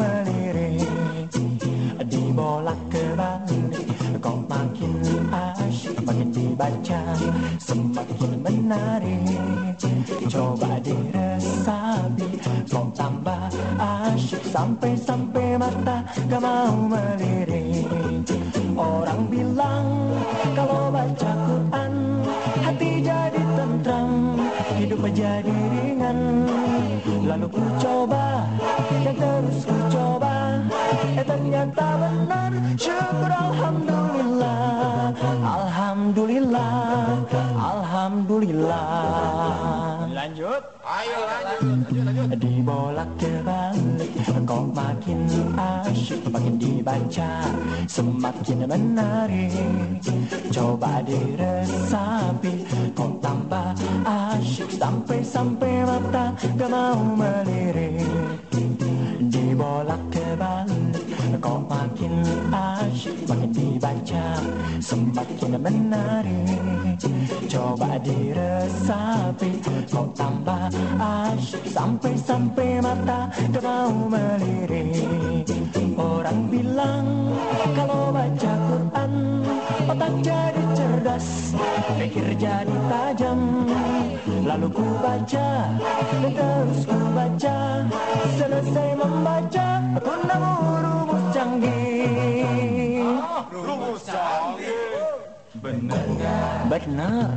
Makin dibaca Semakin menarik. Coba diresapi. Kok tambah asyik Sampai-sampai mata. Gak mau melirik. Dibolak balik Kok makin asyik Makin dibaca Semakin menarik. Coba diresapi. Kok tambah asyik Sampai-sampai mata mau melirik. Orang bilang Kalau baca Quran Otak jadi cerdas. Pikir jadi tajam. Lalu ku baca terus ku baca. Selesai membaca Aku canggih Rumus canggih Benar Benar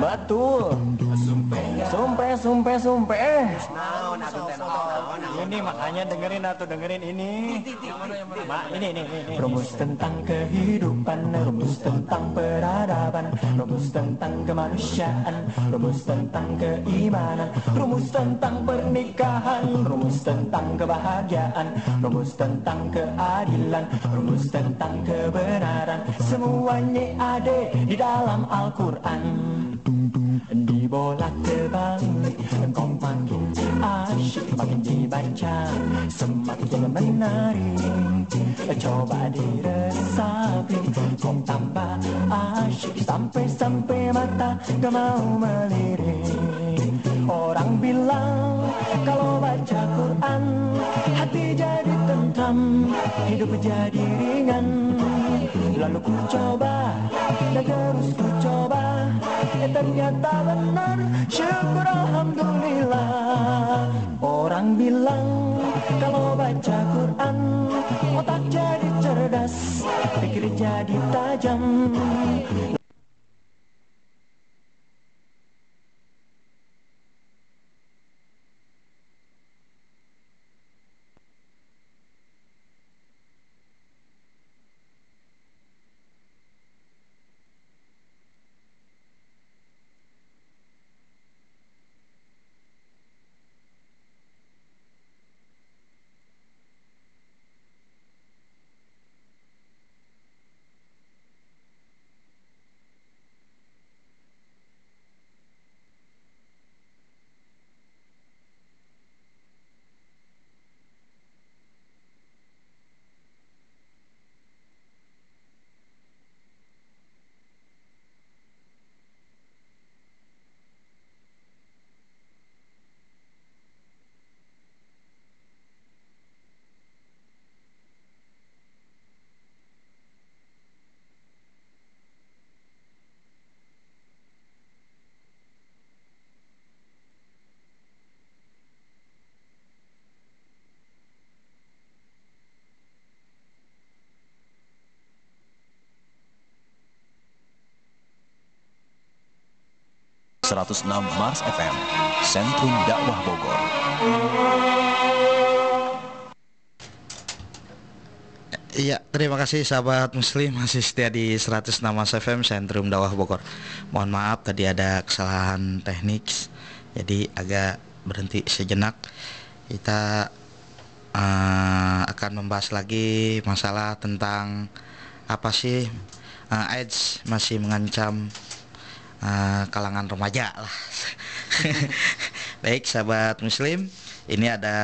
Betul. Sumpah Sumpah Sumpah Eh. Ini makanya dengerin atau dengerin ini. Ma, ini, ini, ini. Rumus tentang kehidupan Rumus tentang peradaban Rumus tentang kemanusiaan Rumus tentang keimanan Rumus tentang pernikahan Rumus tentang kebahagiaan Rumus tentang keadilan Rumus tentang kebenaran. Semuanya ada di dalam Al-Quran. Dibolak balik Kau makin asyik Makin dibaca Semakin menarik. Coba diresapi Kau tambah asyik Sampai-sampai mata Gak mau melirik. Orang bilang Kalau baca Quran tentram Hidup jadi ringan. Lalu ku coba Dan terus ku coba Eh ternyata benar. Syukur Alhamdulillah. Orang bilang Kalau baca Quran Otak jadi cerdas Pikir jadi tajam ...106 Mars FM, Sentrum Dakwah Bogor. Iya, terima kasih sahabat muslim masih setia di 106 Mas FM Sentrum Dakwah Bogor. Mohon maaf tadi ada kesalahan teknik. Jadi agak berhenti sejenak. Kita uh, akan membahas lagi masalah tentang apa sih uh, AIDS masih mengancam uh, kalangan remaja lah. Baik sahabat muslim, ini ada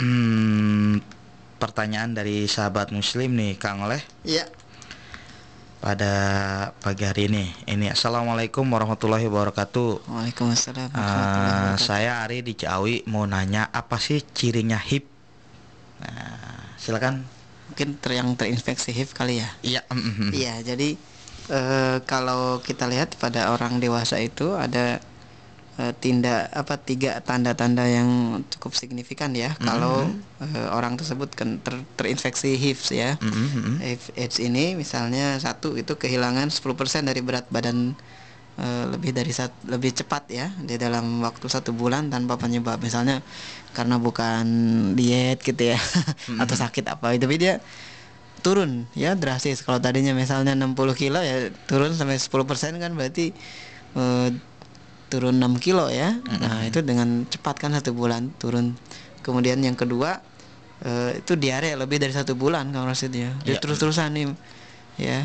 hmm, pertanyaan dari sahabat muslim nih Kang Leh Iya. pada pagi hari ini. Ini Assalamualaikum warahmatullahi wabarakatuh. Waalaikumsalam. Eh, warahmatullahi wabarakatuh. saya Ari di Ciawi mau nanya apa sih cirinya HIV? Nah, silakan. Mungkin ter yang terinfeksi HIV kali ya. Iya. Iya, jadi eh, kalau kita lihat pada orang dewasa itu ada eh, tindak apa tiga tanda-tanda yang cukup signifikan ya. Kalau eh, orang tersebut kan ter- terinfeksi HIV ya. Mm, mm, mm. HIV AIDS ini misalnya satu itu kehilangan 10% dari berat badan eh, lebih dari sat, lebih cepat ya di dalam waktu satu bulan tanpa penyebab. Misalnya karena bukan diet gitu ya atau sakit apa. Itu tapi dia turun ya drastis. Kalau tadinya misalnya 60 kilo ya turun sampai 10% kan berarti eh, turun 6 kilo ya. Nah itu dengan cepat kan satu bulan turun. Kemudian yang kedua eh, itu diare lebih dari satu bulan kalau Rasid ya. Dia terus-terusan nih ya.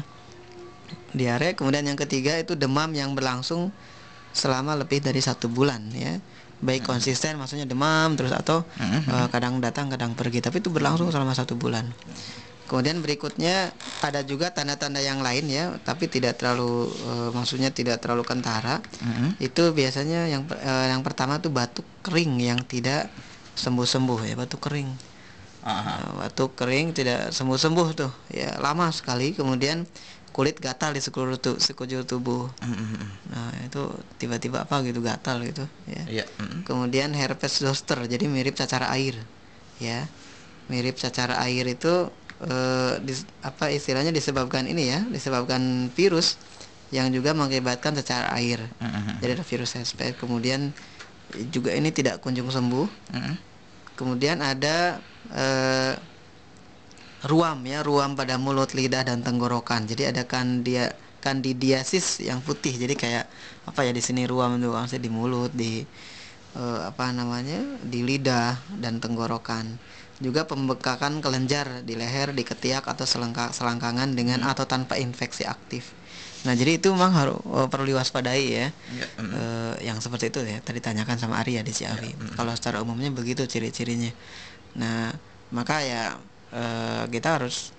Diare kemudian yang ketiga itu demam yang berlangsung selama lebih dari satu bulan ya. Baik konsisten maksudnya demam terus atau eh, kadang datang kadang pergi. Tapi itu berlangsung selama satu bulan kemudian berikutnya ada juga tanda-tanda yang lain ya tapi tidak terlalu eh, maksudnya tidak terlalu kentara. Mm, itu biasanya yang eh, yang pertama tuh batuk kering yang tidak sembuh-sembuh ya batuk kering. Ah, Nah, batuk kering tidak sembuh-sembuh tuh ya lama sekali. Kemudian kulit gatal di sekujur, tu- sekujur tubuh. Mm, mm, mm. nah itu tiba-tiba apa gitu gatal gitu ya. Iya. mm. kemudian herpes zoster jadi mirip cacar air ya. Mirip cacar air itu eh, dis- apa istilahnya disebabkan ini ya disebabkan virus yang juga mengakibatkan cacar air. Mm, mm, mm. jadi ada virus HSP kemudian juga ini tidak kunjung sembuh. Mm, mm. kemudian ada eh, ruam ya ruam pada mulut lidah dan tenggorokan. Jadi ada kandia kandidiasis yang putih. Jadi kayak apa ya di sini ruam itu maksudnya di mulut di eh, apa namanya di lidah dan tenggorokan juga pembekakan kelenjar di leher di ketiak atau selengka, selangkangan dengan atau tanpa infeksi aktif nah jadi itu memang harus eh, perlu diwaspadai ya Iya, mm. Eh, yang seperti itu ya tadi tanyakan sama Arya di Ciawi. Kalau secara umumnya begitu ciri-cirinya. Nah maka ya eh, kita harus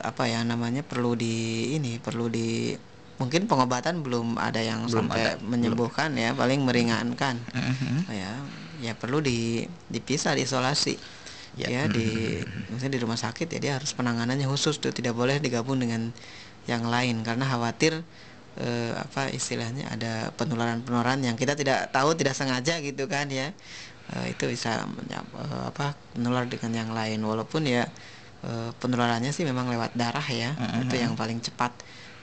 apa ya namanya perlu di ini perlu di mungkin pengobatan belum ada yang Belum sampai ada, belum. menyembuhkan ya paling meringankan Mm, mm, mm. ya ya perlu di dipisah diisolasi Ya. ya di misalnya di rumah sakit ya dia harus penanganannya khusus tuh tidak boleh digabung dengan yang lain. Karena khawatir eh, apa istilahnya ada penularan-penularan yang kita tidak tahu tidak sengaja gitu kan ya. Eh, itu bisa eh, apa menular dengan yang lain. Walaupun ya eh, penularannya sih memang lewat darah ya. Itu yang paling cepat.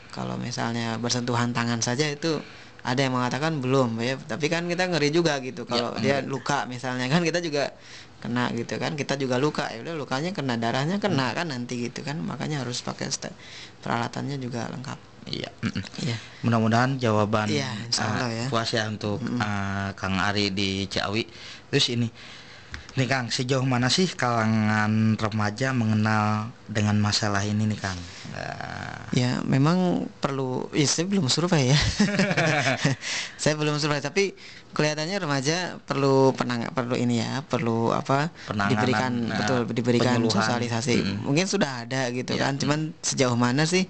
Kalau misalnya bersentuhan tangan saja itu ada yang mengatakan belum ya. Tapi kan kita ngeri juga gitu. Kalau dia luka misalnya kan kita juga kena gitu kan kita juga luka ya udah lukanya kena darahnya kena kan nanti gitu kan makanya harus pakai sta- peralatannya juga lengkap Iya. mm, mm. Iya. Mudah-mudahan jawaban Iya, Allah eh, ya. puas ya untuk eh, Kang Ari di Ciawi. Terus ini, nih Kang, sejauh mana sih kalangan remaja mengenal dengan masalah ini nih Kang? Nah, ya memang perlu ya saya belum survei ya saya belum survei tapi kelihatannya remaja perlu penang perlu ini ya perlu apa Penanganan, diberikan nah, betul diberikan penyuluhan. sosialisasi. Mm-mm. mungkin sudah ada gitu Ya, kan cuman sejauh mana sih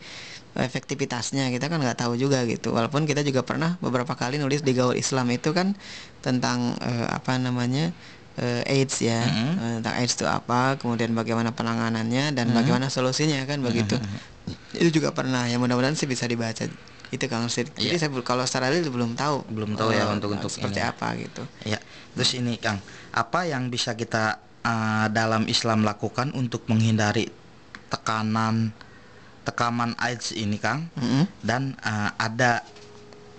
efektivitasnya kita kan nggak tahu juga gitu. Walaupun kita juga pernah beberapa kali nulis di gaul Islam itu kan tentang eh, apa namanya eh, AIDS ya. Mm-mm. Eh, tentang AIDS itu apa kemudian bagaimana penanganannya dan bagaimana solusinya kan begitu. Itu juga pernah ya mudah-mudahan sih bisa dibaca itu Kang Sid. Jadi Iya. saya kalau secara real belum tahu Belum tahu ya eh, untuk- untuk seperti ini. apa gitu. ya. Terus ini Kang, apa yang bisa kita eh, dalam Islam lakukan untuk menghindari tekanan tekaman AIDS ini Kang? Mm-mm. dan uh, ada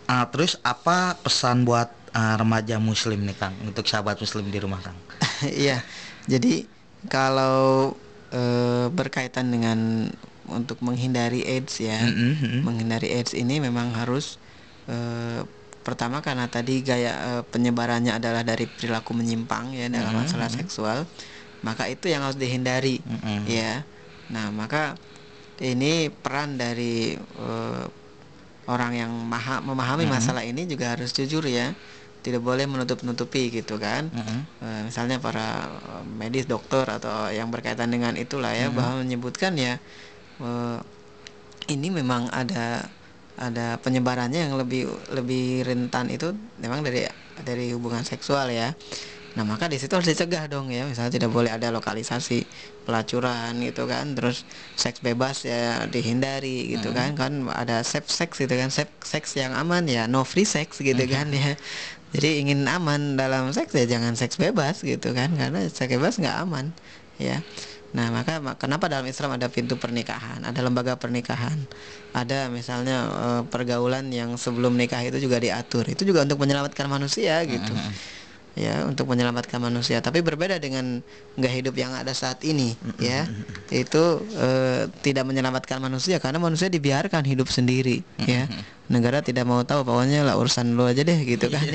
uh, terus apa pesan buat uh, remaja muslim nih Kang untuk sahabat muslim di rumah Kang Iya. Jadi kalau eh, berkaitan dengan untuk menghindari AIDS ya, mm-mm. menghindari AIDS ini memang harus eh, pertama karena tadi gaya eh, penyebarannya adalah dari perilaku menyimpang ya dalam Mm-mm, masalah seksual, maka itu yang harus dihindari Mm-mm. ya. Nah maka ini peran dari eh, orang yang maha, memahami masalah ini juga harus jujur ya tidak boleh menutup-nutupi gitu kan. Mm-mm. Eh, misalnya para medis, dokter atau yang berkaitan dengan itulah ya bahwa menyebutkan ya eh, ini memang ada ada penyebarannya yang lebih lebih rentan itu memang dari dari hubungan seksual ya. Nah maka di situ harus dicegah dong ya, misalnya tidak boleh ada lokalisasi pelacuran gitu kan, terus seks bebas ya dihindari gitu kan, kan ada safe sex gitu kan, safe sex yang aman ya, no free sex gitu kan ya. Jadi ingin aman dalam seks ya jangan seks bebas gitu kan, karena seks bebas nggak aman ya. Nah maka ma- kenapa dalam Islam ada pintu pernikahan, ada lembaga pernikahan, ada misalnya eh, pergaulan yang sebelum nikah itu juga diatur, itu juga untuk menyelamatkan manusia gitu ya untuk menyelamatkan manusia. Tapi berbeda dengan nggak hidup yang ada saat ini ya. itu eh, tidak menyelamatkan manusia karena manusia dibiarkan hidup sendiri ya. negara tidak mau tahu pokoknya lah urusan lo aja deh gitu kan.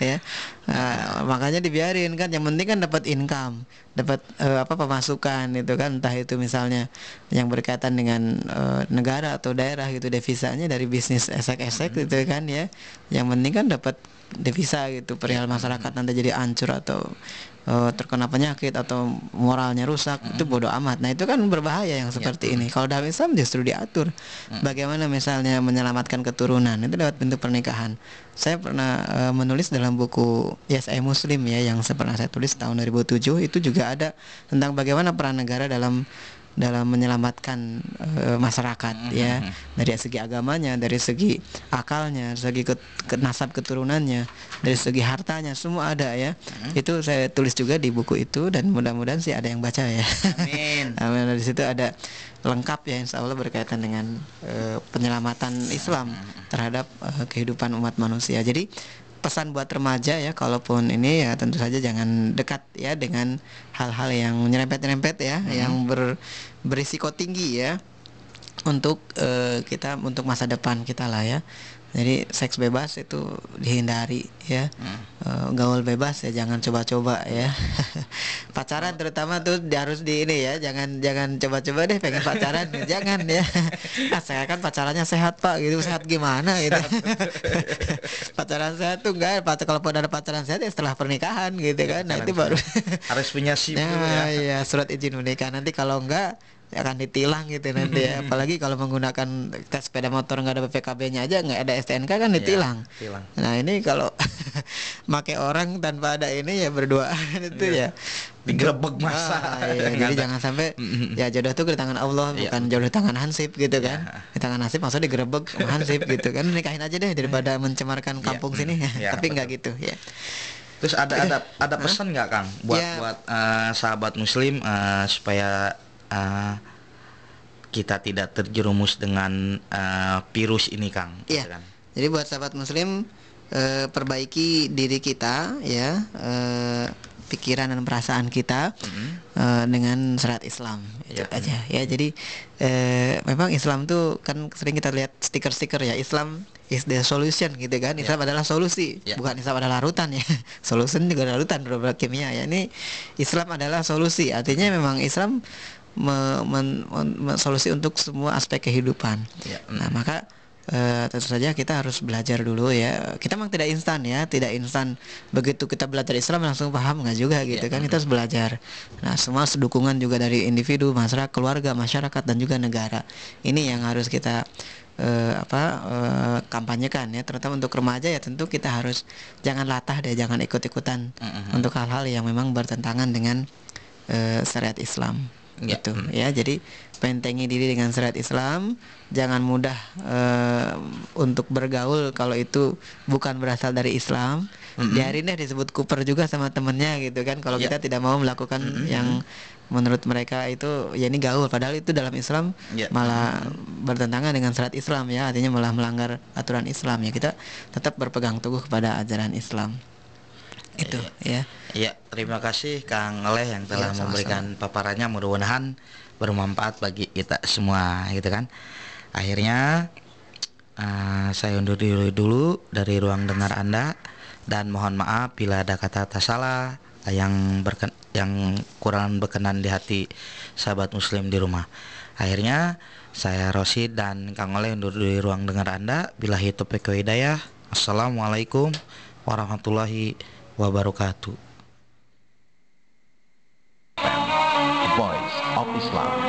Ya. Nah, makanya dibiarin kan. Yang penting kan dapat income dapat eh, apa pemasukan itu kan. Entah itu misalnya yang berkaitan dengan eh, negara atau daerah gitu devisanya dari bisnis esek-esek gitu kan ya. Yang penting kan dapat devisa gitu perihal masyarakat nanti jadi hancur atau eh, terkena penyakit atau moralnya rusak itu bodoh amat. Nah itu kan berbahaya yang seperti ini. Kalau dalam Islam justru diatur. Bagaimana misalnya menyelamatkan keturunan itu lewat pintu pernikahan. Saya pernah eh, menulis dalam buku Yes I Muslim ya yang saya pernah saya tulis tahun 2007 itu juga ada tentang bagaimana peran negara dalam dalam menyelamatkan eh, masyarakat ya dari segi agamanya, dari segi akalnya, dari segi ket- ke- nasab keturunannya, dari segi hartanya semua ada ya. Itu saya tulis juga di buku itu dan mudah-mudahan sih ada yang baca ya. Amin. Amin. Di situ ada lengkap ya Insya Allah berkaitan dengan eh, penyelamatan Islam terhadap eh, kehidupan umat manusia. Jadi pesan buat remaja ya kalaupun ini ya tentu saja jangan dekat ya dengan hal-hal yang nyerempet-nyerempet ya yang ber, berisiko tinggi ya untuk eh, kita untuk masa depan kita lah ya jadi seks bebas itu dihindari ya. Eh, gaul bebas ya jangan coba-coba ya. Pacaran terutama tuh harus di ini ya jangan jangan coba-coba deh pengen pacaran jangan ya. Ah, saya kan pacarannya sehat pak gitu. Sehat gimana gitu. Pacaran sehat tuh enggak pacar kalau ada pacaran sehat ya setelah pernikahan gitu kan. Nah itu baru harus punya SIM dulu Nah, ya. iya surat izin menikah. Nanti kalau enggak ya akan ditilang gitu nanti ya. apalagi kalau menggunakan tes sepeda motor nggak ada BPKB-nya aja nggak ada STNK kan ditilang. tilang. Nah ini kalau pakai orang tanpa ada ini ya berduaan itu ya Digerebek masa. Ah, iya, Nggak jadi jangan sampai ya jodoh tuh di tangan Allah Iya. bukan jodoh di tangan Hansip gitu kan. Di tangan Hansip maksudnya digerebek sama Hansip gitu kan nikahin aja deh daripada mencemarkan kampung sini Iya, Tapi nggak gitu ya. Terus ada ada ada pesan nggak Kang buat Ya. buat eh, sahabat Muslim eh, supaya eh, kita tidak terjerumus dengan eh, virus ini Kang? Iya. gitu kan? Jadi buat sahabat muslim eh, perbaiki diri kita ya eh, pikiran dan perasaan kita eh, dengan syariat Islam itu Iya. aja ya. Jadi eh, memang Islam tuh kan sering kita lihat stiker-stiker ya Islam is the solution gitu kan. Islam adalah solusi, Iya. bukan Islam adalah larutan ya. Solution juga larutan beberapa kimia ya. Ini Islam adalah solusi. Artinya memang Islam me- men- men- solusi untuk semua aspek kehidupan. Iya. Nah, maka eh, tentu saja kita harus belajar dulu ya. Kita memang tidak instan ya, tidak instan begitu kita belajar Islam langsung paham nggak juga gitu kan. Kita harus belajar. Nah, semua dukungan juga dari individu, masyarakat, keluarga, masyarakat dan juga negara. Ini yang harus kita eh, apa eh, kampanyekan ya. Terutama untuk remaja ya tentu kita harus jangan latah deh, jangan ikut-ikutan untuk hal-hal yang memang bertentangan dengan eh, syariat Islam Ya. gitu. Ya jadi pentengi diri dengan syariat Islam. Jangan mudah eh, untuk bergaul kalau itu bukan berasal dari Islam. Biarin deh disebut kuper juga sama temennya gitu kan. Kalau Ya. kita tidak mau melakukan yang menurut mereka itu ya ini gaul. Padahal itu dalam Islam Ya. malah bertentangan dengan syariat Islam ya. Artinya malah melanggar aturan Islam ya. Kita tetap berpegang teguh kepada ajaran Islam itu ya Iya, terima kasih Kang Leh yang telah Iya, sama-sama. memberikan paparannya mudah-mudahan bermanfaat bagi kita semua gitu kan. Akhirnya eh, saya undur diri dulu dari ruang dengar Anda dan mohon maaf bila ada kata-kata salah yang berken yang kurang berkenan di hati sahabat muslim di rumah. Akhirnya saya Rosid dan Kang Oleh undur diri ruang dengar Anda. Bila hidup hidayah. Assalamualaikum warahmatullahi wabarakatuh. The Voice of Islam.